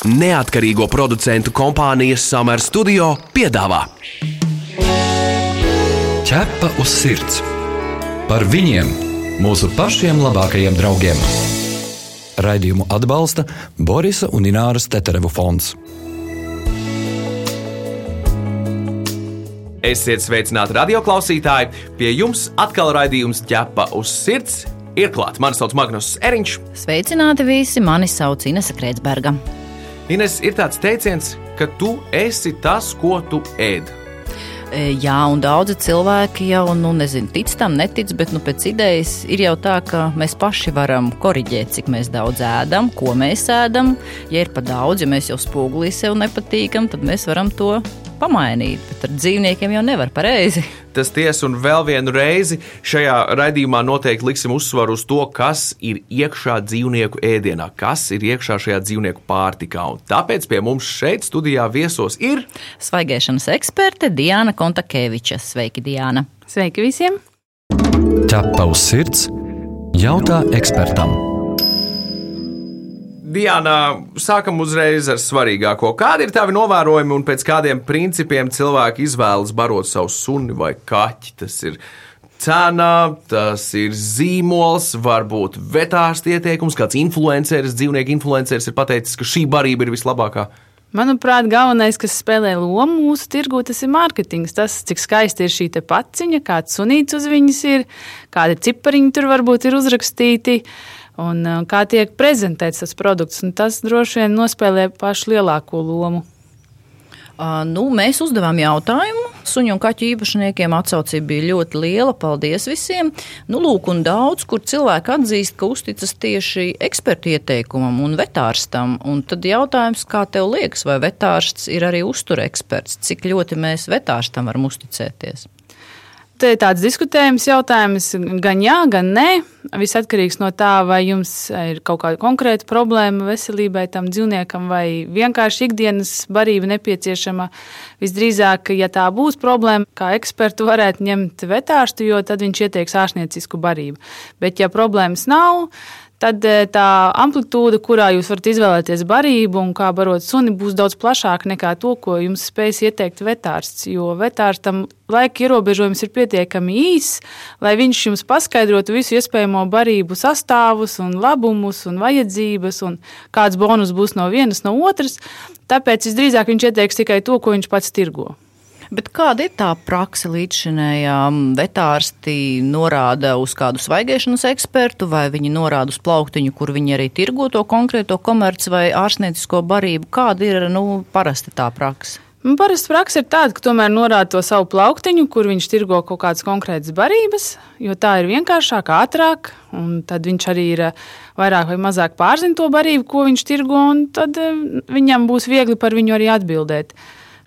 Neatkarīgo producentu kompānijas Summer Studio piedāvā Ķepa uz sirds par viņiem, mūsu pašiem labākajiem draugiem. Raidījumu atbalsta Borisa un Ināras Teterevu fonds. Esiet sveicināti radioklausītāji! Pie jums atkal raidījums ķepa uz sirds. Ir klāts. Mani sauc Magnus Eriņš. Sveicināti visi! Mani sauc Inese Kreitsberga. Ines, ir tāds teiciens, ka tu esi tas, ko tu ēd. E, jā, un daudzi cilvēki jau nu, nezinu, tic tam, netic, bet nu, pēc idejas ir jau tā, ka mēs paši varam korrigēt, cik daudz ēdam, ko mēs ēdam. Ja ir par daudz, ja mēs jau spogulī sev nepatīkam, tad mēs varam to pamainīt, bet ar dzīvniekiem jau nevar pareizi. Tas tiesa, un vēl vienu reizi šajā raidījumā noteikti liksim uzsvaru uz to, kas ir iekšā dzīvnieku ēdienā, kas ir iekšā šajā dzīvnieku pārtikā. Un tāpēc pie mums šeit studijā viesos ir svaigēšanas eksperte Diana Kontakeviča. Sveiki, Diana! Sveiki visiem! Ķepa uz sirds jautā ekspertam! Diana, sākam uzreiz ar svarīgāko. Kādi ir tavi novērojumi un pēc kādiem principiem cilvēki izvēlas barot savu suni vai kaķi? Tas ir cena, tas ir zīmols, varbūt vetārsta ieteikums, kāds influenceris, dzīvnieku influenceris ir pateicis, ka šī barība ir vislabākā. Manuprāt, galvenais, kas spēlē lomu mūsu tirgū, tas ir mārketings. Tas, cik skaisti ir šī paciņa, kāds sunīts uz viņas ir, kādi cipariņi tur varbūt ir uzrakstīti. Uh, un uh, kā tiek prezentēts tas produkts. Tas droši vien nospēlē pašu lielāko lomu. Uh, nu, mēs uzdevām jautājumu. Suņu un kaķu īpašniekiem atsaucība bija ļoti liela. Paldies visiem. Nu, lūk, un daudz, kur cilvēki atzīst, ka uzticas tieši ekspertu ieteikumam un vetārstam. Un tad jautājums, kā tev liekas, vai vetārsts ir arī uztureksperts? Cik ļoti mēs vetārstam varam uzticēties? Te tāds diskutējums jautājums, gan jā, gan nē. Viss atkarīgs no tā, vai jums ir kaut kāda konkrēta problēma veselībai tam dzīvniekam, vai vienkārši ikdienas barība nepieciešama. Visdrīzāk, ja tā būs problēma, kā ekspertu varētu ņemt vetārstu, jo tad viņš ieteiks ārstniecisku barību. Bet, ja problēmas nav, tad eh, tā amplitūda, kurā jūs varat izvēlēties barību un kā barot suni, būs daudz plašāka nekā to, ko jums spēs ieteikt vetārsts. Jo vetārstam laika ierobežojums ir pietiekami īss, lai viņš jums paskaidrotu visu iespējamo barību sastāvus un labumus un vajadzības un kāds bonus būs no vienas, no otras. Tāpēc visdrīzāk viņš ieteiks tikai to, ko viņš pats tirgo. Bet kāda ir tā praksa līdzšinējā? Vetārsti norāda uz kādu svaigēšanas ekspertu, vai viņi norāda uz plauktiņu, kur viņi arī tirgo to konkrēto komerci vai ārstniecisko barību? Kāda ir nu, parasti tā praksa? Nu, parasti praksa ir tāda, ka tomēr norāda to savu plauktiņu, kur viņš tirgo kaut kādas konkrētas barības, jo tā ir vienkāršāk, ātrāk, un tad viņš arī ir eh, vairāk vai mazāk pārzina to barību, ko viņš tirgo, un tad eh, viņam būs viegli par viņu arī atbildēt.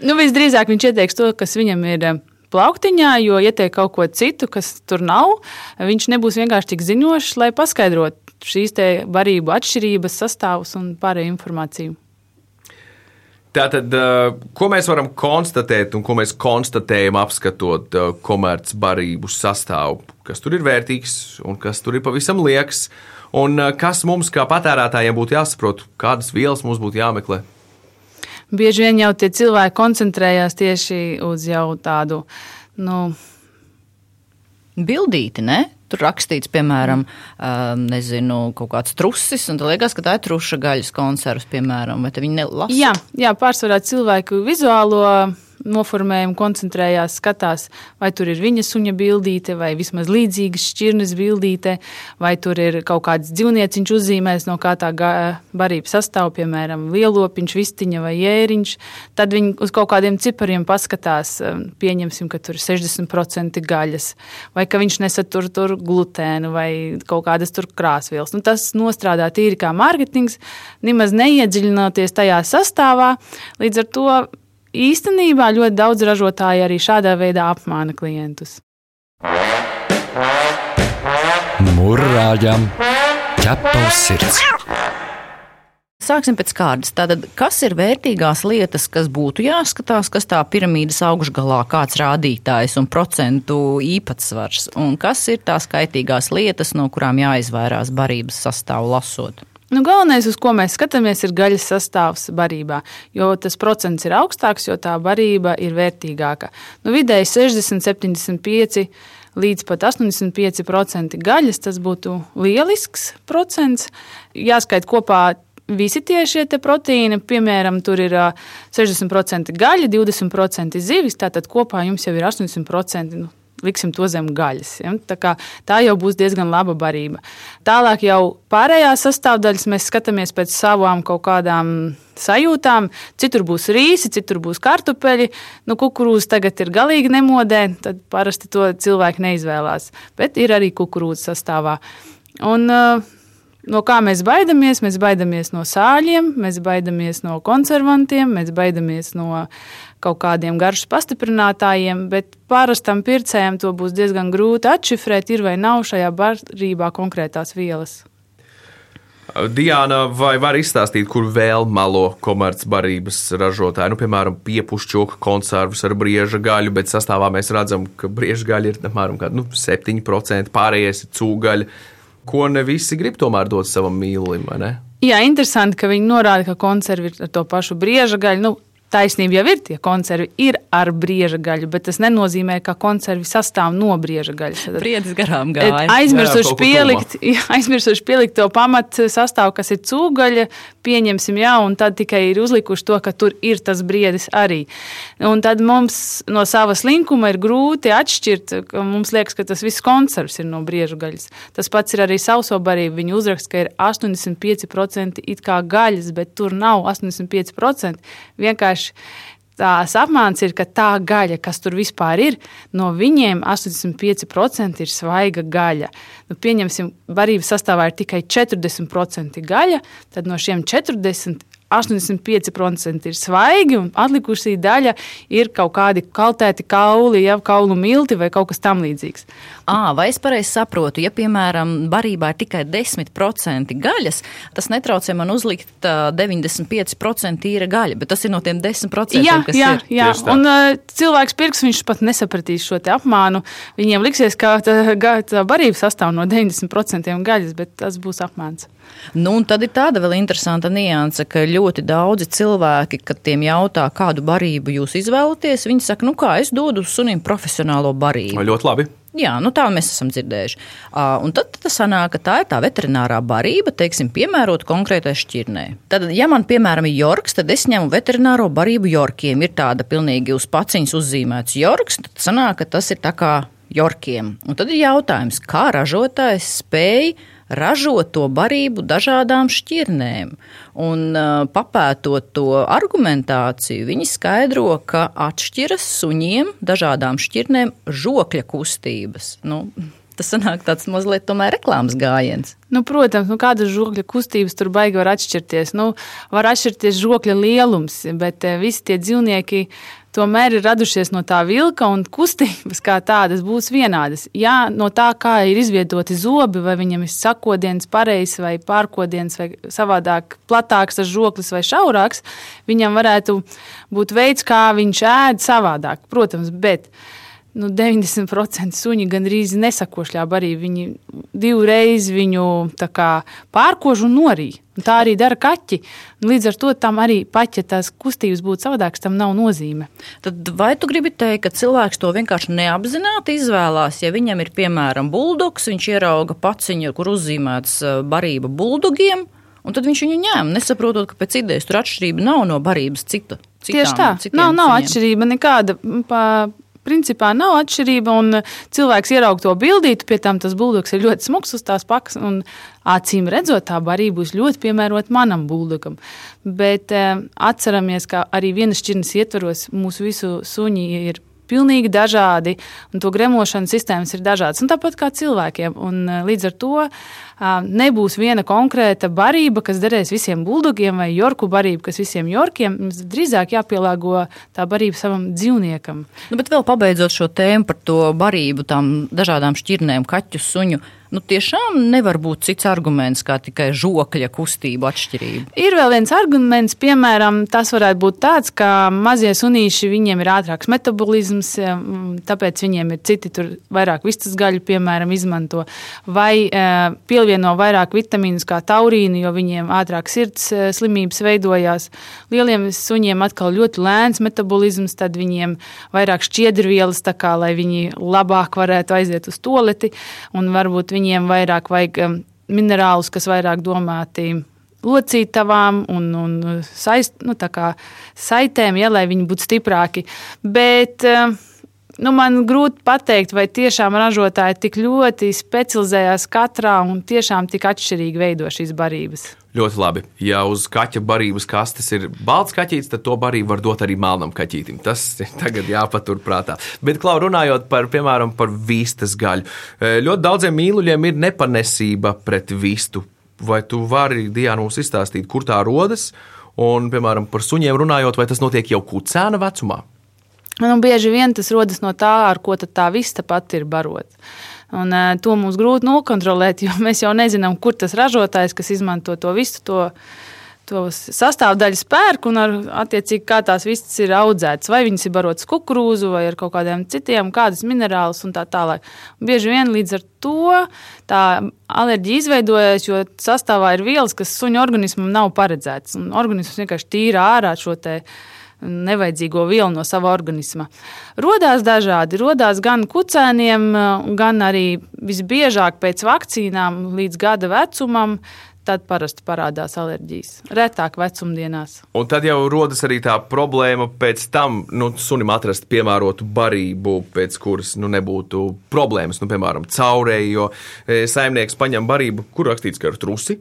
Nu, visdrīzāk viņš ieteiks to, kas viņam ir eh, plauktiņā, jo ieteikt kaut ko citu, kas tur nav, viņš nebūs vienkārši tik ziņošs, lai paskaidrotu šīs barību atšķirības, sastāvus un pārējo informāciju. Tātad, eh, ko mēs varam konstatēt un ko mēs konstatējam, apskatot eh, komercbarību sastāvu, kas tur ir vērtīgs un kas tur ir pavisam liekas, un kas mums kā patērētājiem būtu jāsaprot, kādas vielas mums būtu jāmeklē? Bieži vien jau tie cilvēki koncentrējās tieši uz jau tādu. Nu, Bildīti, ne? Tur rakstīts, piemēram, mm. nezinu, kaut kāds trusis, un liekas, ka tā ir truša gaļas konservs, piemēram, vai viņi nelasa? Jā, jā, pārsvarā cilvēku vizuālo noformējumu koncentrējās, skatās, vai tur ir viņa suņa bildīte, vai vismaz līdzīgas šķirnes bildīte, vai tur ir kaut kāds dzīvnieciņš uzzīmēs, no kā tā barība sastāv, piemēram, lielopiņš, vistiņa vai jēriņš. Tad viņi uz kaut kādiem cipariem paskatās, um, pieņemsim, ka tur ir 60% gaļas, vai ka viņš nesatur tur glutēnu vai kaut kādas tur krāsvielas. Nu, tas nostrādā tīri kā mārketings, nemaz neiedziļinoties tajā sastāvā. Līdz ar to īstenībā ļoti daudz ražotāji arī šādā veidā apmāna klientus. Mūrāģam ķepa uz sirds! Sāksim pēc kārtas. Tātad, kas ir vērtīgās lietas, kas būtu jāskatās, kas tā piramīdas augšgalā, kāds rādītājs un procentu īpatsvars, un kas ir tās kaitīgās lietas, no kurām jāizvairās barības sastāvu lasot? Nu, galvenais, uz ko mēs skatāmies, ir gaļas sastāvs barībā. Jo tas procents ir augstāks, jo tā barība ir vērtīgāka. Nu, vidēji 60, 75 līdz pat 85% gaļas. Tas būtu lielisks procents. Jāskaita kopā visi tie šie proteīni, piemēram, tur ir 60% gaļa, 20% zivis, tātad kopā jums jau ir 80%. Nu, liksim to zem gaļas. Ja? Tā, kā, tā jau būs diezgan laba barība. Tālāk jau pārējās sastāvdaļas mēs skatāmies pēc savām kaut kādām sajūtām. Citur būs rīsi, citur būs kartupeļi. Nu, kukurūza tagad ir galīgi nemodē, tad parasti to cilvēki neizvēlās. Bet ir arī kukurūza sastāvā. Un, uh, No kā mēs baidāmies? Mēs baidāmies no sāļiem, mēs baidāmies no konservantiem, mēs baidāmies no kaut kādiem garšas pastiprinātājiem, bet parastam pircējam to būs diezgan grūti atšifrēt, ir vai nav šajā barībā konkrētās vielas. Diana, vai var izstāstīt, kur vēl malo komercbarības ražotāji? Nu, piemēram, piepušķoka konservus ar brieža gaļu, bet sastāvā mēs redzam, ka brieža gaļa ir apmēram nu, 7%, pārējais ir cūgaļa, ko ne visi grib tomēr dot savam mīlulim. Jā, interesanti, ka viņi norāda, ka konservi ir ar to pašu brieža gaļu. Nu, taisnība jau ir, tie konservi ir ar brieža gaļu, bet tas nenozīmē, ka konservi sastāv no brieža gaļas. Briedis garām gāja. Aizmirsuši pielikt, aizmirsuši pielikt to pamat sastāvu, kas ir cūgaļa, pieņemsim, jā, un tad tikai ir uzlikuši to, ka tur ir tas briedis arī. Un tad mums no savas linkuma ir grūti atšķirt, ka mums liekas, ka tas viss konservs ir no brieža gaļas. Tas pats ir arī sauso barību. Viņi uzraksta, ka ir 85% it kā gaļas, bet tur nav 85%. Vienkārši vienkārši tās apmāns ir, ka tā gaļa, kas tur vispār ir, no viņiem 85% ir svaiga gaļa. Nu, pieņemsim, barības sastāvā ir tikai 40% gaļa, tad no šiem 40 85% ir svaigi, un atlikušā daļa ir kaut kādi kaltēti kauli, jau kaulu milti vai kaut kas tamlīdzīgs. À, vai es pareizi saprotu, ja, piemēram, barībā ir tikai 10% gaļas, tas netraucē man uzlikt uh, 95% tīra gaļa, bet tas ir no tiem 10%, jā, kas jā, ir. Jā, un uh, cilvēks pirks, viņš pat nesapratīs šo apmānu. Viņiem liksies, ka tā, tā barība sastāv no 90% gaļas, bet tas būs apmāns. Nu, tad ir tāda vēl interesanta nianse, ka ļoti daudzi cilvēki, kad tiem jautā, kādu barību jūs izvēlaties, viņi saka, nu kā es dodu sunim profesionālo barību. Ļoti labi. Jā, nu tā mēs esam dzirdējuši. Uh, un tad tas sanāk, ka tā ir tā veterinārā barība, teiksim, piemērota konkrētai šķirnē. Tad, ja man, piemēram, ir jorks, tad es ņemu veterināro barību jorkiem. Ir tāda pilnīgi uz paciņas uzzīmēts jorks, tad sanāk, ka tas ir tā kā jorkiem. Un tad ir jautājums, kā ražotājs spēj ražot to barību dažādām šķirnēm. Un, uh, papētot to argumentāciju, viņi skaidro, ka atšķiras suņiem dažādām šķirnēm žokļa kustības. Nu, Tas sanāk tāds mazliet tomēr reklāmas gājiens. Nu, protams, nu, kādas žokļa kustības tur baigi var atšķirties. Nu, var atšķirties žokļa lielums, bet visi tie dzīvnieki tomēr ir radušies no tā vilka un kustības kā tādas būs vienādas. Jā, no tā, kā ir izvietoti zobi, vai viņam ir sakodiens pareizs vai pārkodiens vai savādāk platāks tas žoklis vai šaurāks, viņam varētu būt veids, kā viņš ēd savādāk, protams, bet nu, 90% suņi gandrīz nesakošļā arī. Viņi divreiz viņu kā, pārkož un norīja. Tā arī dara kaķi. Līdz ar to tam arī pat, ja tās kustības būtu savādākas, tam nav nozīme. Tad vai tu gribi teikt, ka cilvēks to vienkārši neapzināti izvēlās? Ja viņam ir piemēram buldogs, viņš ierauga paciņu, kur uzzīmēts eh, barība buldogiem. Un tad viņš viņu ņēma, nesaprotot, ka pēc idejas tur atšķirība nav no barības cita. Citām, Tieši tā, nav, nav atšķirība nekāda. Pa, principā nav atšķirība. Un cilvēks ieraug to bildītu, pie tam tas buldogs ir ļoti smags uz tās pakas. Acīm redzot, tā barība būs ļoti piemērota manam buldogam. Bet eh, atceramies, ka arī vienas šķirnes ietvaros mūsu visu suņi ir pilnīgi dažādi, un to gremošanas sistēmas ir dažādas. Un tāpat kā cilvēkiem. Un, eh, līdz ar to nebūs viena konkrēta barība, kas derēs visiem buldogiem, vai jorku barība, kas visiem jorkiem. Mums drīzāk jāpielāgo tā barība savam dzīvniekam. Nu, bet vēl pabeidzot šo tēmu par to barību, tām dažādām šķirnēm, kaķu, suņu. Nu, tiešām nevar būt cits arguments kā tikai žokļa kustību atšķirība. Ir vēl viens arguments, piemēram, tas varētu būt tāds, ka mazie sunīši viņiem ir ātrāks metabolisms, tāpēc viņiem ir citi tur vairāk vistas gaļu, piemēram, izmanto, vai pievieno vairāk vitamīnus kā taurīnu, jo viņiem ātrāk sirds slimības veidojās. Lieliem suņiem atkal ļoti lēns metabolisms, tad viņiem vairāk šķiedrvielas, tā kā lai viņi labāk varētu aiziet uz toleti, un varbūt viņiem vairāk vajag um, minerālus, kas vairāk domāti locītavām un, un saist, nu, saitēm, ja, lai viņi būtu stiprāki. Bet, uh, Nu, man grūti pateikt, vai tiešām ražotāji tik ļoti specializējās katrā un tiešām tik atšķirīgi veido šīs barības. Ļoti labi. Ja uz kaķa barības kastes ir balts kaķis, tad to barību var dot arī melnam kaķītim. Tas tagad jāpaturprātā. Bet, Klau, runājot par, piemēram, par vistas gaļu, e, ļoti daudziem mīluļiem ir nepanesība pret vistu. Vai tu vari, Diana, mums izstāstīt, kur tā rodas? Un, piemēram, par suņiem runājot, vai tas notiek jau kucēna vecumā? Nu, bieži vien tas rodas no tā, ar ko tā vista pati ir barota. Un, uh, to mums grūti nokontrolēt, jo mēs jau nezinām, kur tas ražotājs, kas izmanto to visu, to, to sastāvdaļu spērku un ar, attiecīgi kā tās vistas ir audzētas. Vai viņas ir barotas kukurūzu vai ar kaut kādiem citiem, kādas minerālus un tā tālāk. Un bieži vien līdz ar to tā alerģija izveidojas, jo sastāvā ir vielas, kas suņu organismam nav paredzētas. Un organisms vienkārši tīra ārā šo te nevajadzīgo vielu no sava organisma. Rodās dažādi, rodās gan kucēniem, gan arī visbiežāk pēc vakcīnām līdz gada vecumam. Tad parasti parādās alerģijas. Retāk vecumdienās. Un tad jau rodas arī tā problēma pēc tam, nu, sunim atrast piemērotu barību, pēc kuras nu, nebūtu problēmas. Nu, piemēram, caurēji, jo e, saimnieks paņem barību, kur rakstīts, ka ir trusi,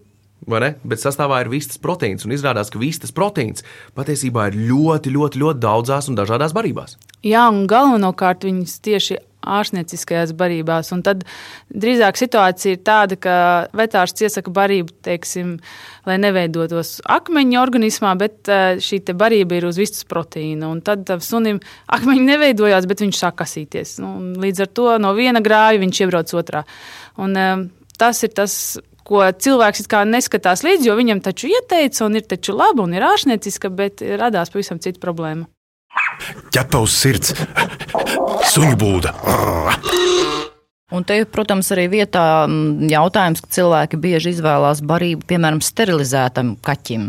Bet sastāvā ir vistas proteīns, un izrādās, ka vistas proteīns patiesībā ir ļoti, ļoti, ļoti daudzās un dažādās barībās. Jā, un galvenokārt viņas tieši ārstnieciskajās barībās. Un tad drīzāk situācija ir tāda, ka vetārsts iesaka barību, teiksim, lai neveidotos akmeņi organismā, bet eh, šī barība ir uz vistas proteīna. Un tad sunim akmeņi neveidojās, bet viņš sāk kasīties. Nu, līdz ar to no viena grāja viņš iebrauc otrā. Un, eh, tas ir tas ko cilvēks neskatās līdzi, jo viņam taču ieteica, un ir taču laba un ir ārstnieciska, bet radās pavisam cita problēma. Ķepa uz sirds, suņu būda. Un te, protams, arī vietā jautājums, ka cilvēki bieži izvēlās barību, piemēram, sterilizētam kaķim.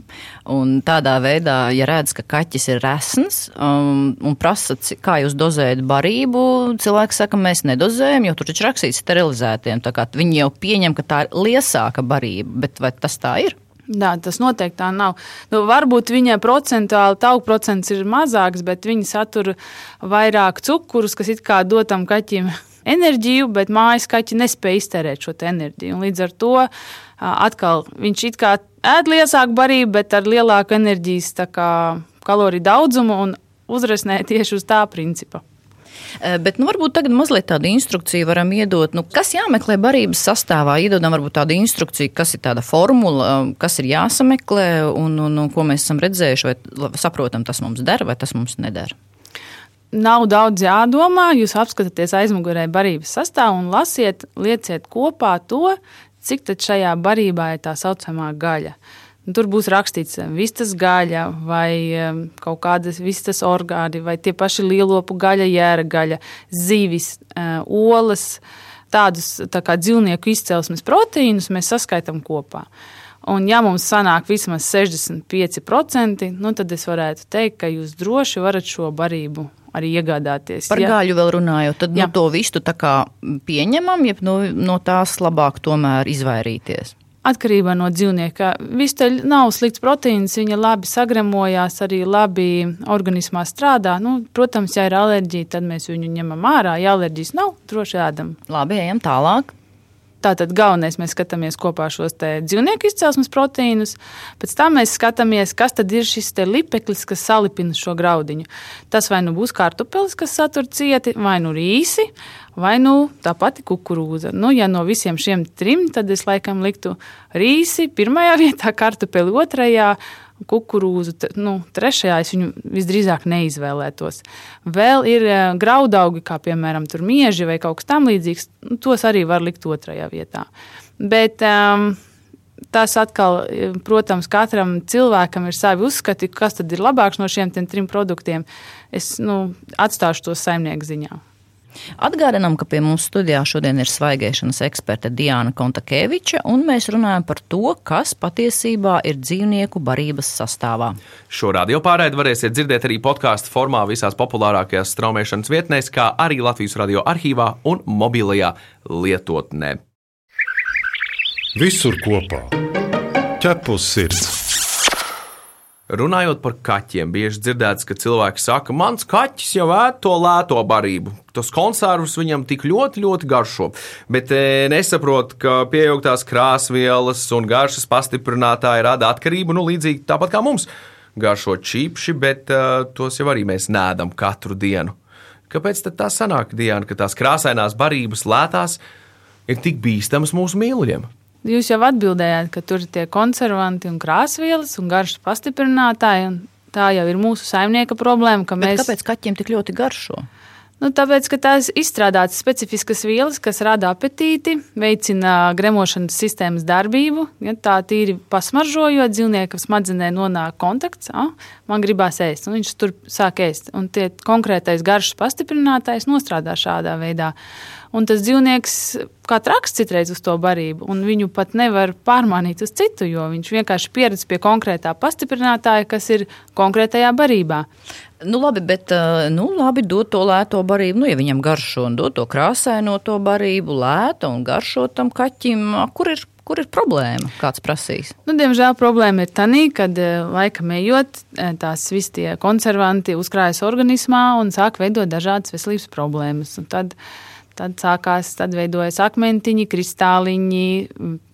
Un tādā veidā, ja redz, ka kaķis ir resns um, un prasa, kā jūs dozējat barību, cilvēks saka, mēs nedozējam, jo tur taču rakstīts sterilizētiem. Viņi jau pieņem, ka tā ir liesāka barība, bet vai tas tā ir? Jā, tas noteikti tā nav. Nu, varbūt viņai procentuāli tauku procents ir mazāks, bet viņi satur vairāk cukurus, kas it kā dotam kaķim enerģiju, bet mājas kaķi nespēja iztērēt šo enerģiju. Un līdz ar to atkal viņš it kā ēd liesāku barību, bet ar lielāku enerģijas kā, kaloriju daudzumu un uzresnē tieši uz tā principa. Bet nu, varbūt tagad mazliet tādu instrukciju varam iedot, nu, kas jāmeklē barības sastāvā. Iedodam varbūt tādu instrukciju, kas ir tāda formula, kas ir jāsameklē un, un, un ko mēs esam redzējuši, vai saprotam, tas mums der vai tas mums neder nav daudz jādomā. Jūs apskatāties aizmugurē barības sastāvā un lasiet, lieciet kopā to, cik šajā barībā ir tā saucamā gaļa. Tur būs rakstīts vistas gaļa, vai kaut kādas vistas orgāni, vai tie paši lielopu gaļa, jēra gaļa, zivis, eh, olas. Tādus tā kā dzīvnieku izcelsmes proteīnus mēs saskaitām kopā. Un, ja mums sanāk vismaz 65%, nu, tad es varētu teikt, ka jūs droši varat šo barību arī iegādāties. Par ja. gaļu vēl runājot, tad nu, to visu pieņemam, ja no, no tās labāk tomēr izvairīties. Atkarībā no dzīvnieka. Visteļ nav slikts proteīns, viņa labi sagremojās, arī labi organismā strādā. Nu, protams, ja ir alerģija, tad mēs viņu ņemam ārā. Ja alerģijas nav, droši ēdam. Labi, ejam tālāk. Tātad galvenais mēs skatāmies kopā šos dzīvnieku izcelsmes proteīnus, pēc tam mēs skatāmies, kas tad ir šis lipeklis, kas salipina šo graudiņu. Tas vai nu būs kartupelis, kas satur cieti, vai nu rīsi, vai nu tā pati kukurūza. Nu, ja no visiem šiem trim, tad es laikam liktu rīsi pirmajā vietā, kartupeli otrajā. Kukurūzu, nu, trešajā es viņu visdrīzāk neizvēlētos. Vēl ir uh, graudaugi, kā piemēram mieži vai kaut kas tamlīdzīgs. Nu, tos arī var likt otrajā vietā. Bet um, tas atkal, protams, katram cilvēkam ir savi uzskati, kas tad ir labāks no šiem trim produktiem. Es nu, atstāšu to saimnieku ziņā. Atgādinām, ka pie mums studijā šodien ir svaigēšanas eksperte Diana Kontakeviča, un mēs runājam par to, kas patiesībā ir dzīvnieku barības sastāvā. Šo radio pārraidi varēsiet dzirdēt arī podkāstu formā visās populārākajās straumēšanas vietnēs, kā arī Latvijas radio arhīvā un mobilajā lietotnē. Visur kopā - ķepus sirds. Runājot par kaķiem, bieži dzirdēts, ka cilvēki saka, mans kaķis jau ēd to lēto barību. Tos konservus viņam tik ļoti, ļoti garšo. Bet e, nesaprot, ka pieaugtās krāsvielas un garšas pastiprinātāji rada atkarību, nu, līdzīgi tāpat kā mums. Garšo čipši, bet uh, tos jau arī mēs nēdam katru dienu. Kāpēc tā sanāk, Diana, ka tās krāsainās barības lētās ir tik bīstamas mūsu mīluļiem? Jūs jau atbildējāt, ka tur ir tie konservanti un krāsvielas un garšas pastiprinātāji. Tā jau ir mūsu saimnieka problēma. Bet mēs... Kāpēc kaķiem tik ļoti garšo? Nu, tāpēc, ka tās izstrādātas specifiskas vielas, kas rada apetīti, veicina gremošanas sistēmas darbību. Ja, tā tīri pasmaržojot, dzīvniekam smadzenē nonāk kontakts, ah, man gribās ēst, un viņš tur sāk ēst. Un tie konkrētais garšas pastiprinātājs nostrādā šādā veidā. Un tas dzīvnieks kā traks citreiz uz to barību, un viņu pat nevar pārmānīt uz citu, jo viņš vienkārši pieredz pie konkrētā pastiprinātāja, kas ir konkrētajā barībā. Nu, labi, bet nu, labi, dot to lēto barību. Nu, ja viņam garšo un dot to krāsaino to barību, lēta un garšo tam kaķim, kur ir Kur ir problēma? Kāds prasīs? Nu, diemžēl problēma ir tā, ka laikam ejot, tās visi tie konservanti uzkrājas organismā un sāk veidot dažādas veselības problēmas. Un tad Tad sākās, tad veidojas akmentiņi, kristāliņi,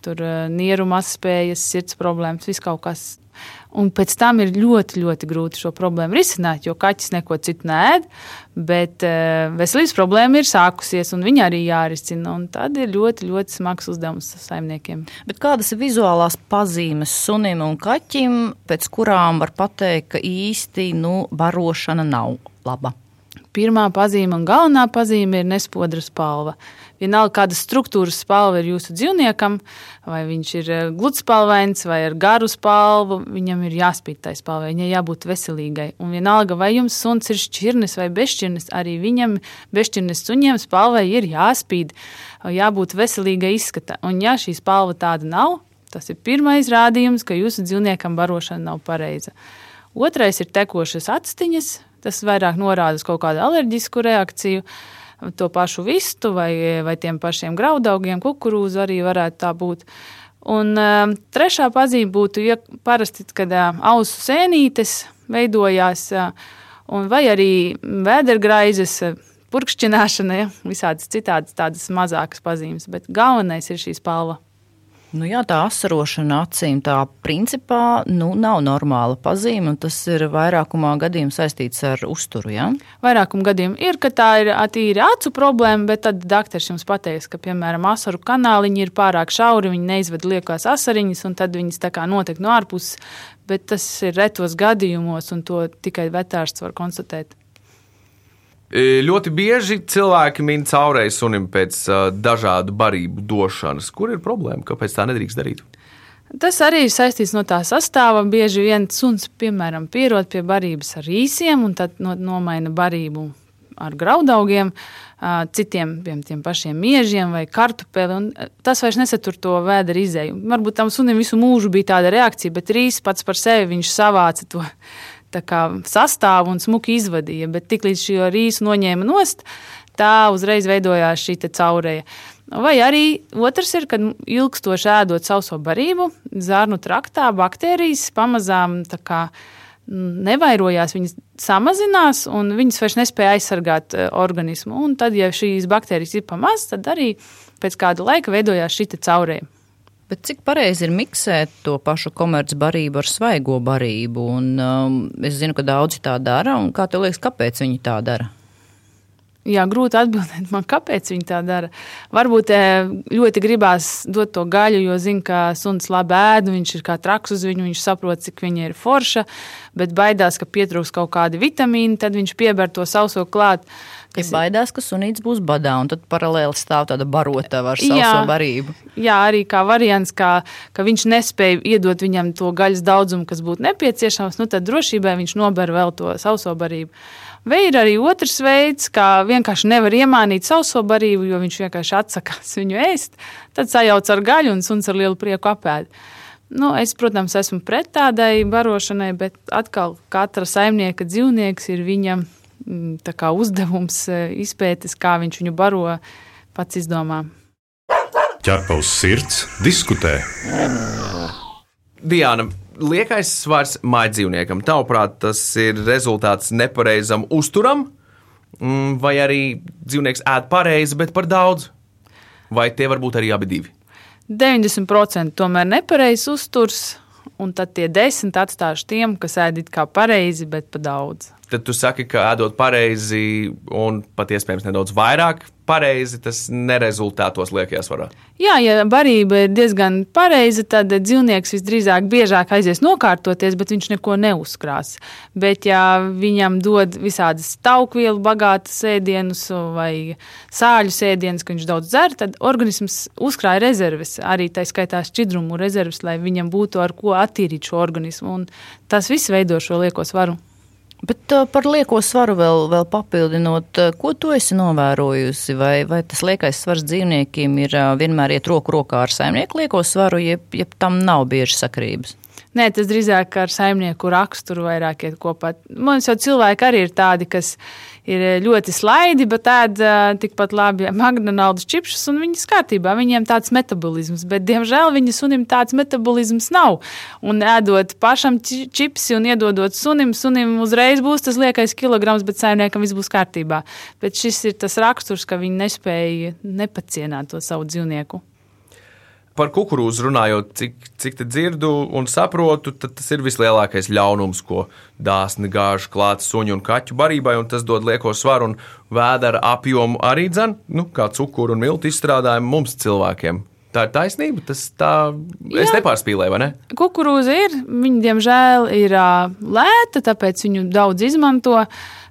tur nieru mazspējas, sirds problēmas, viss kaut kas. Un pēc tam ir ļoti, ļoti grūti šo problēmu risināt, jo kaķis neko citu nēd, bet uh, veselības problēma ir sākusies, un viņa arī jārisina. Tad ir ļoti, ļoti smags uzdevums saimniekiem. Bet kādas ir vizuālās pazīmes sunim un kaķim, pēc kurām var pateikt, ka īsti nu, barošana nav laba? Pirmā pazīme un galvenā pazīme ir nespodra spalva. Vienalga, kāda struktūras spalva ir jūsu dzīvniekam, vai viņš ir eh, gludspalvains vai ar garu spalvu, viņam ir jāspīd tai spalvai, viņai jābūt veselīgai. Un vienalga, vai jums suns ir šķirnes vai bezšķirnes, arī viņam bezšķirnes suņiem spalvai ir jāspīd, jābūt veselīgai izskata. Un ja šī spalva tāda nav, tas ir pirmais rādījums, ka jūsu dzīvniekam barošana nav pareiza. Otrais ir tekošas actiņas, Tas vairāk norāda uz kaut kādu alerģisku reakciju. To pašu vistu vai, vai tiem pašiem graudaugiem, kukurūzu arī varētu tā būt. Un uh, trešā pazīme būtu, ja parasti, kad uh, ausu sēnītes veidojās, uh, vai arī vēdergraizes, uh, purkšķināšana, ja, visādas citādas tādas mazākas pazīmes, bet galvenais ir šī spalva. Nu jā, tā asarošana acīm tā principā nu, nav normāla pazīme, un tas ir vairākumā gadījumā saistīts ar uzturu. Ja? Vairākumā gadījumā ir, ka tā ir tīri acu problēma, bet tad doktors jums pateiks, ka, piemēram, asaru kanāliņi ir pārāk šauri, viņi neizved liekās asariņas, un tad viņas tā kā notiek no ārpuses, bet tas ir retos gadījumos, un to tikai vetārsts var konstatēt. E, ļoti bieži cilvēki min caurēju sunim pēc uh, dažādu barību došanas. Kur ir problēma? Kāpēc tā nedrīkst darīt? Tas arī ir saistīts no tā sastāvā. Bieži vien suns, piemēram, pierod pie barības ar īsiem un tad no, nomaina barību ar graudaugiem, citiem tiem pašiem miežiem vai kartupeli. Tas vairs nesatur to vēdera izēju. Varbūt tam sunim visu mūžu bija tāda reakcija, bet rīs pats par sevi viņš savāca to sastāvu un smuki izvadīja. Bet tiklīdz šo rīsu noņēma nost, tā uzreiz veidojās šī caurēja. Vai arī otrs ir, kad ilgstoši ēdot sauso barību, zārnu traktā baktērijas pamazām kā, nevairojās, viņas samazinās, un viņas vairs nespēja aizsargāt e, organismu. Un tad, ja šīs baktērijas ir pamazs, tad arī pēc kāda laika veidojās šī caurēja. Bet cik pareizi ir miksēt to pašu komercbarību ar svaigo barību? Un, um, es zinu, ka daudzi tā dara. Kā tev liekas, kāpēc viņi tā dara? Jā, grūti atbildēt man, kāpēc viņi tā dara. Varbūt eh, ļoti gribās dot to gaļu, jo zina, ka suns labi ēd, viņš ir kā traks uz viņu, viņš saprot, cik viņa ir forša, bet baidās, ka pietrūks kaut kādi vitamīni, tad viņš pieber to sauso klāt. Kas ir baidās, ka sunīts būs badā, un tad paralēli stāv tāda barotava ar savu Jā. barību. Jā, arī kā variants, kā, ka viņš nespēja iedot viņam to gaļas daudzumu, kas būtu nepieciešams, nu tad drošībai viņš nober vēl to sauso barību. Vai ir arī otrs veids, kā vienkārši nevar iemānīt sauso barību, jo viņš vienkārši atsakās viņu ēst, tad sajauc ar gaļu un suns ar lielu prieku apēd. Nu, es, protams, esmu pret tādai barošanai, bet atkal katra saimnieka dzīvnieks ir viņa tā kā uzdevums eh, izpētes, kā viņš viņu baro, pats izdomā. Ķerpa uz sirds, diskutē. Diana, liekais svars mājdzīvniekam, tavuprāt, tas ir rezultāts nepareizam uzturam, Mm, vai arī dzīvnieks ēd pareizi, bet par daudz? Vai tie var būt arī abi divi? 90% tomēr nepareizs uzturs, un tad tie 10 atstāšu tiem, kas ēd it kā pareizi, bet pa daudz. Tad tu saki, ka ēdot pareizi un pat iespējams nedaudz vairāk pareizi, tas nerezultātos liekajā svarā. Jā, ja barība ir diezgan pareiza, tad dzīvnieks visdrīzāk biežāk aizies nokārtoties, bet viņš neko neuzkrās. Bet, ja viņam dod visādas taukvielu bagātas ēdienus vai sāļu ēdienus, ka viņš daudz dzer, tad organisms uzkrāja rezerves, arī tā skaitā šķidrumu rezerves, lai viņam būtu ar ko attīrīt šo organismu. Un tas viss veido šo lieko svaru. Bet par lieko svaru vēl, vēl papildinot, ko tu esi novērojusi? Vai, vai tas liekais svars dzīvniekiem ir vienmēr iet roku rokā ar saimnieku lieko svaru, jeb, jeb tam nav bieži sakrības? Nē, tas drīzāk ar saimnieku raksturu vairāk iet kopā. Mums jau cilvēki arī ir tādi, kas ir ļoti slaidi, bet ēd uh, tikpat labi McDonald's čipsus, un viņas kārtībā. Viņiem tāds metabolisms, bet, diemžēl, viņa sunim tāds metabolisms nav. Un ēdot pašam či- čipsi un iedodot sunim, sunim uzreiz būs tas liekais kilograms, bet saimniekam viss būs kārtībā. Bet šis ir tas raksturs, ka viņi nespēja nepacienāt to savu dzīvnieku. Par kukurūzu runājot, cik, cik te dzirdu un saprotu, tad tas ir vislielākais ļaunums, ko dāsni gāž klāt suņu un kaķu barībai, un tas dod lieko svaru un vēdera apjomu arī dzen, nu, kā cukuru un miltu izstrādājumu mums cilvēkiem. Tā ir taisnība, tas tā, es Jā. nepārspīlēju, vai ne? Kukurūza ir, viņa diemžēl ir ā, lēta, tāpēc viņu daudz izmanto.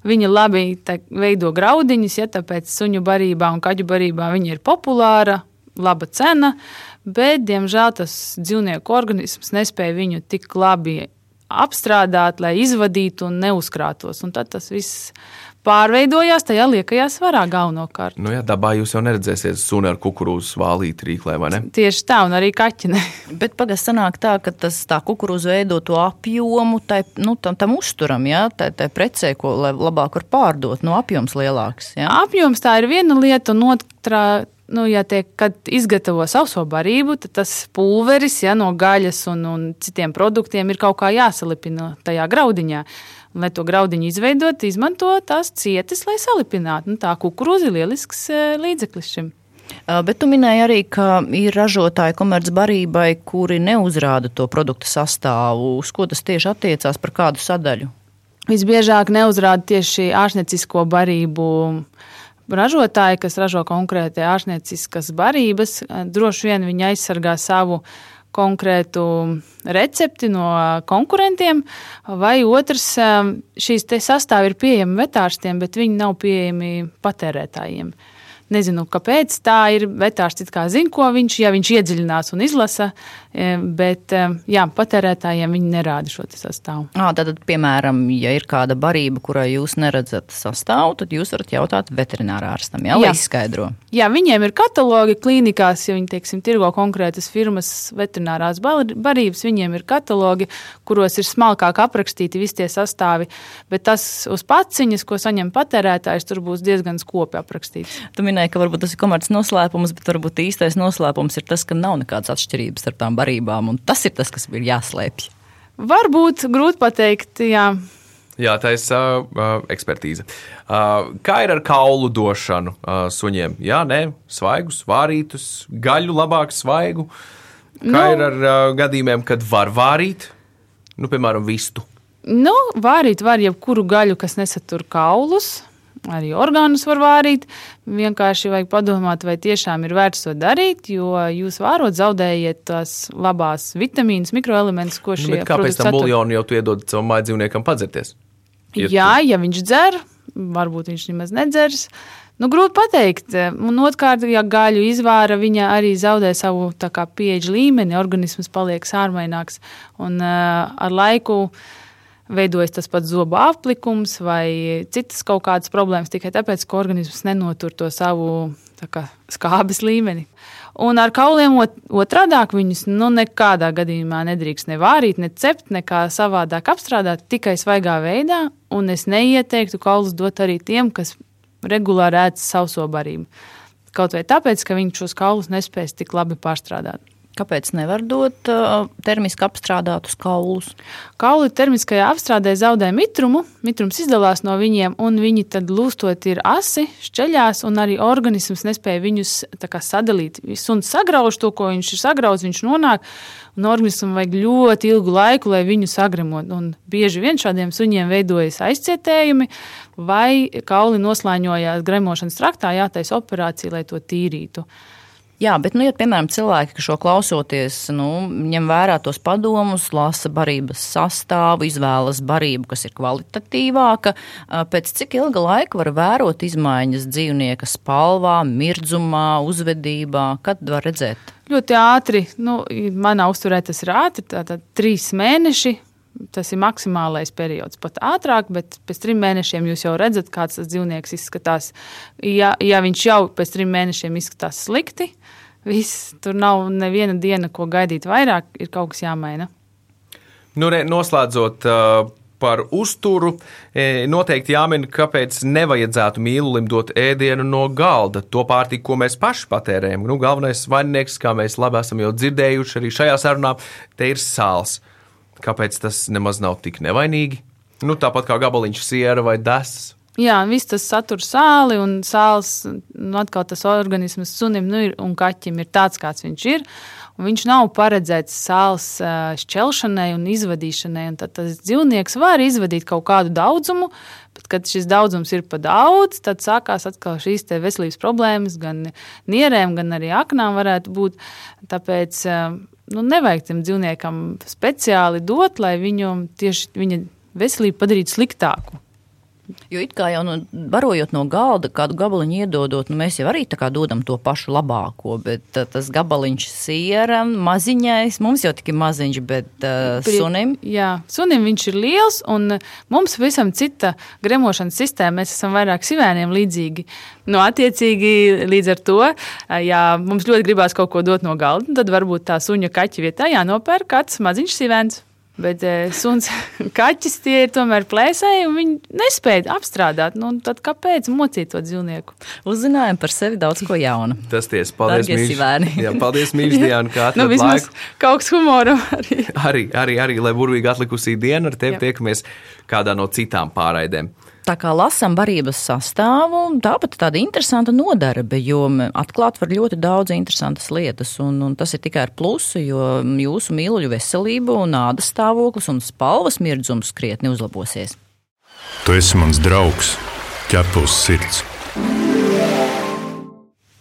Viņa labi te veido graudiņus, ja tāpēc suņu barībā un kaķu barībā viņa ir populāra, laba cena, bet, diemžēl, tas dzīvnieku organisms nespēja viņu tik labi apstrādāt, lai izvadītu un neuzkrātos. Un tad tas viss pārveidojās tajā liekajā svarā galvenokārt. Nu, jā, dabā jūs jau neredzēsiet suni ar kukurūzu vālīti rīklē, vai ne? Tieši tā, un arī kaķinē. Bet pagaidām sanāk tā, ka tas tā kukurūza veido to apjomu tai, nu, tam, tam uzturam, jā, tai, tai precē, ko labāk var pārdot, no apjoms lielāks. Jā. Apjoms tā ir viena lieta, un otrā, nu, ja tiek, kad izgatavo sauso barību, tad tas pulveris ja, no gaļas un, un citiem produktiem ir kaut kā jāsalipina tajā graudiņā. Un, lai to graudiņu izveidot, izmanto tās cietas, lai salipinātu. Nu, tā kukurūza ir lielisks eh, līdzeklis šim. Bet tu minēji arī, ka ir ražotāji komercbarībai, kuri neuzrāda to produktu sastāvu. Uz ko tas tieši attiecās par kādu sadaļu? Visbiežāk neuzrāda tieši ārstniecisko barību ražotāji, kas ražo konkrēti ārstnieciskas barības. Droši vien viņi aizsargā savu konkrētu recepti no konkurentiem, vai otrs, šīs te sastāvi ir pieejami vetārstiem, bet viņi nav pieejami patērētājiem. Nezinu, kāpēc tā ir. Vetārsts it kā zina, ko viņš, ja viņš iedziļinās un izlasa, e, bet e, jā, patērētājiem viņi nerāda šo sastāvu. À, tātad, piemēram, ja ir kāda barība, kurai jūs neredzat sastāvu, tad jūs varat jautāt veterinārārstam, jā, lai Jā. izskaidro. Jā, viņiem ir katalogi klīnikās, ja viņi teiksim, tirgo konkrētas firmas veterinārās bar- barības. Viņiem ir katalogi, kuros ir smalkāk aprakstīti visi tie sastāvi, bet tas uz paciņas, ko saņem patērētājs, tur būs diezgan skopi aprakstīts. Tu minēji, ka varbūt tas ir komerces noslēpums, bet varbūt īstais noslēpums ir tas, ka nav nekādas atšķirības starp tām barībām, un tas ir tas, kas ir jāslēpj. Varbūt grūti pateikt, jā. Jā, tā ir uh, uh, ekspertīze. Uh, kā ir ar kaulu došanu uh, suņiem? Jā, nē, svaigus, vārītus, gaļu labāk svaigu. Kā Nu. ir ar uh, gadījumiem, kad var vārīt, nu, piemēram, vistu? Nu, vārīt var jebkuru gaļu, kas nesatur kaulus. Arī orgānus var vārīt. Vienkārši vajag padomāt, vai tiešām ir vērts to darīt, jo jūs vārot zaudējiet tās labās vitamīnas, mikroelementus, ko Nu, šie bet kāpēc tam buļļonu jau tu iedod savam mājas dzīvniekam padzerties? Ja Jā, ja viņš dzer, varbūt viņš nemaz nedzers. Nu, grūti pateikt. Un otrkārt, ja gaļu izvāra, viņa arī zaudē savu pieeja līmeni, organisms paliek sārmaināks. Un uh, ar laiku veidojas tas pats zobu aplikums vai citas kaut kādas problēmas tikai tāpēc, ka organisms nenotur to savu kā, skābes līmeni. Un ar kauliem ot- otrādāk viņus nu, nekādā gadījumā nedrīkst ne vārīt, ne cept, nekā savādāk apstrādāt, tikai svaigā veidā. Un es neieteiktu kaulus dot arī tiem, kas regulāri ēd sauso barību. Kaut vai tāpēc, ka viņi šos kaulus nespēs tik labi pārstrādāt. Kāpēc nevar dot uh, termiski apstrādātus kaulus? Kauli termiskajā apstrādē zaudē mitrumu, mitrums izdalās no viņiem, un viņi tad lūstot ir asi, šķeļās, un arī organisms nespēja viņus kā sadalīt. Suns sagrauž to, ko viņš ir sagrauts, viņš nonāk, un organismam vajag ļoti ilgu laiku, lai viņu sagremot. Un bieži vien šādiem suņiem veidojas aizcietējumi, vai kauli noslēņojās gremošanas traktā, jātaisa operācija, lai to tīrītu. Jā, bet, nu, ja, piemēram, cilvēki, kas šo klausoties, nu, ņem vērā tos padomus, lasa barības sastāvu, izvēlas barību, kas ir kvalitatīvāka, pēc cik ilga laika var vērot izmaiņas dzīvnieka spalvā, mirdzumā, uzvedībā, kad var redzēt? Ļoti ātri, nu, manā uzturē tas ir ātri, tātad trīs mēneši. Tas ir maksimālais periods, pat ātrāk, bet pēc trim mēnešiem jūs jau redzat, kāds tas dzīvnieks izskatās. Ja, ja viņš jau pēc trim mēnešiem izskatās slikti, viss, tur nav neviena diena, ko gaidīt vairāk, ir kaut kas jāmaina. Nu, re, noslēdzot uh, par uzturu, e, noteikti jāmin, kāpēc nevajadzētu mīlulim dot ēdienu no galda. To pārtiku, ko mēs paši patērējam. Nu, galvenais vaininieks, kā mēs labi esam jau dzirdējuši arī šajā sarunā, te ir sāls. Kāpēc tas nemaz nav tik nevainīgi? Nu, tāpat kā gabaliņš siera vai desas. Jā, viss tas satur sāli, un sāls, nu, atkal tas organisms sunim nu, ir, un kaķim ir tāds, kāds viņš ir. Viņš nav paredzēts sāls šķelšanai un izvadīšanai. Un tad tas dzīvnieks var izvadīt kaut kādu daudzumu, bet, kad šis daudzums ir par daudz, tad sākās atkal šīs veselības problēmas, gan nierēm, gan arī aknām varētu būt. Tāpēc ā, nu, nevajag tam dzīvniekam speciāli dot, lai viņu tieši viņa veselību padarītu sliktāku. Jo it kā jau nu, barojot no galda, kādu gabaliņu iedodot, nu, mēs jau arī tā dodam to pašu labāko, bet uh, tas gabaliņš siera, maziņais, mums jau tik maziņš, bet uh, sunim. Jā, sunim viņš ir liels, un mums pavisam cita gremošanas sistēma. Mēs esam vairāk sivēniem līdzīgi. Nu, attiecīgi, līdz ar to, ja mums ļoti gribās kaut ko dot no galda, tad varbūt tā suņa kaķa vietā jānopērk kāds maziņš sivēns. Bet eh, suns, kaķis tie ir tomēr plēsēji, un viņi nespēja apstrādāt. Nu, tad kāpēc mocīt to dzīvnieku? Uzzinājām par sevi daudz ko jaunu. Tas tiesa, paldies, Mīļš. Jā, paldies, Mīļš, Diana, kā Nu, vismaz laiku. kaut kas humoram arī. Arī, arī, arī, lai burvīgi atlikusī diena ar tevi Jā. tiekamies kādā no citām pārraidēm. Tā kā lasām barības sastāvu, tāpat tāda interesanta nodarbe, jo atklāt var ļoti daudz interesantas lietas, un, un tas ir tikai ar plusu, jo jūsu mīluļu veselība un ādas stāvoklis un spalvas mirdzums krietni uzlabosies. Tu esi mans draugs, ķepus sirds.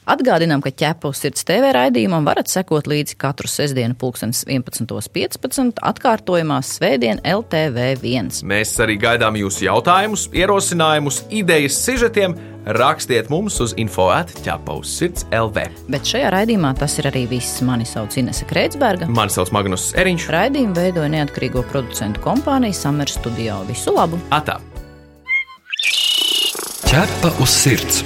Atgādinām, ka ķepus sirds TV raidījumam varat sekot līdzi katru sestdienu, 11.15. atkārtojumā Svētdien LTV1. Mēs arī gaidām jūsu jautājumus, ierosinājumus, idejas, sižetiem. Rakstiet mums uz info atķepaus sirds LV. Bet šajā raidījumā tas ir arī viss. Mani sauc Inese Kreitsberga. Mani sauc Magnus Eriņš. Raidījumu veidoja neatkarīgo producentu kompānija Summer Studio. Visu labu! Atā! Ķepa uz sirds.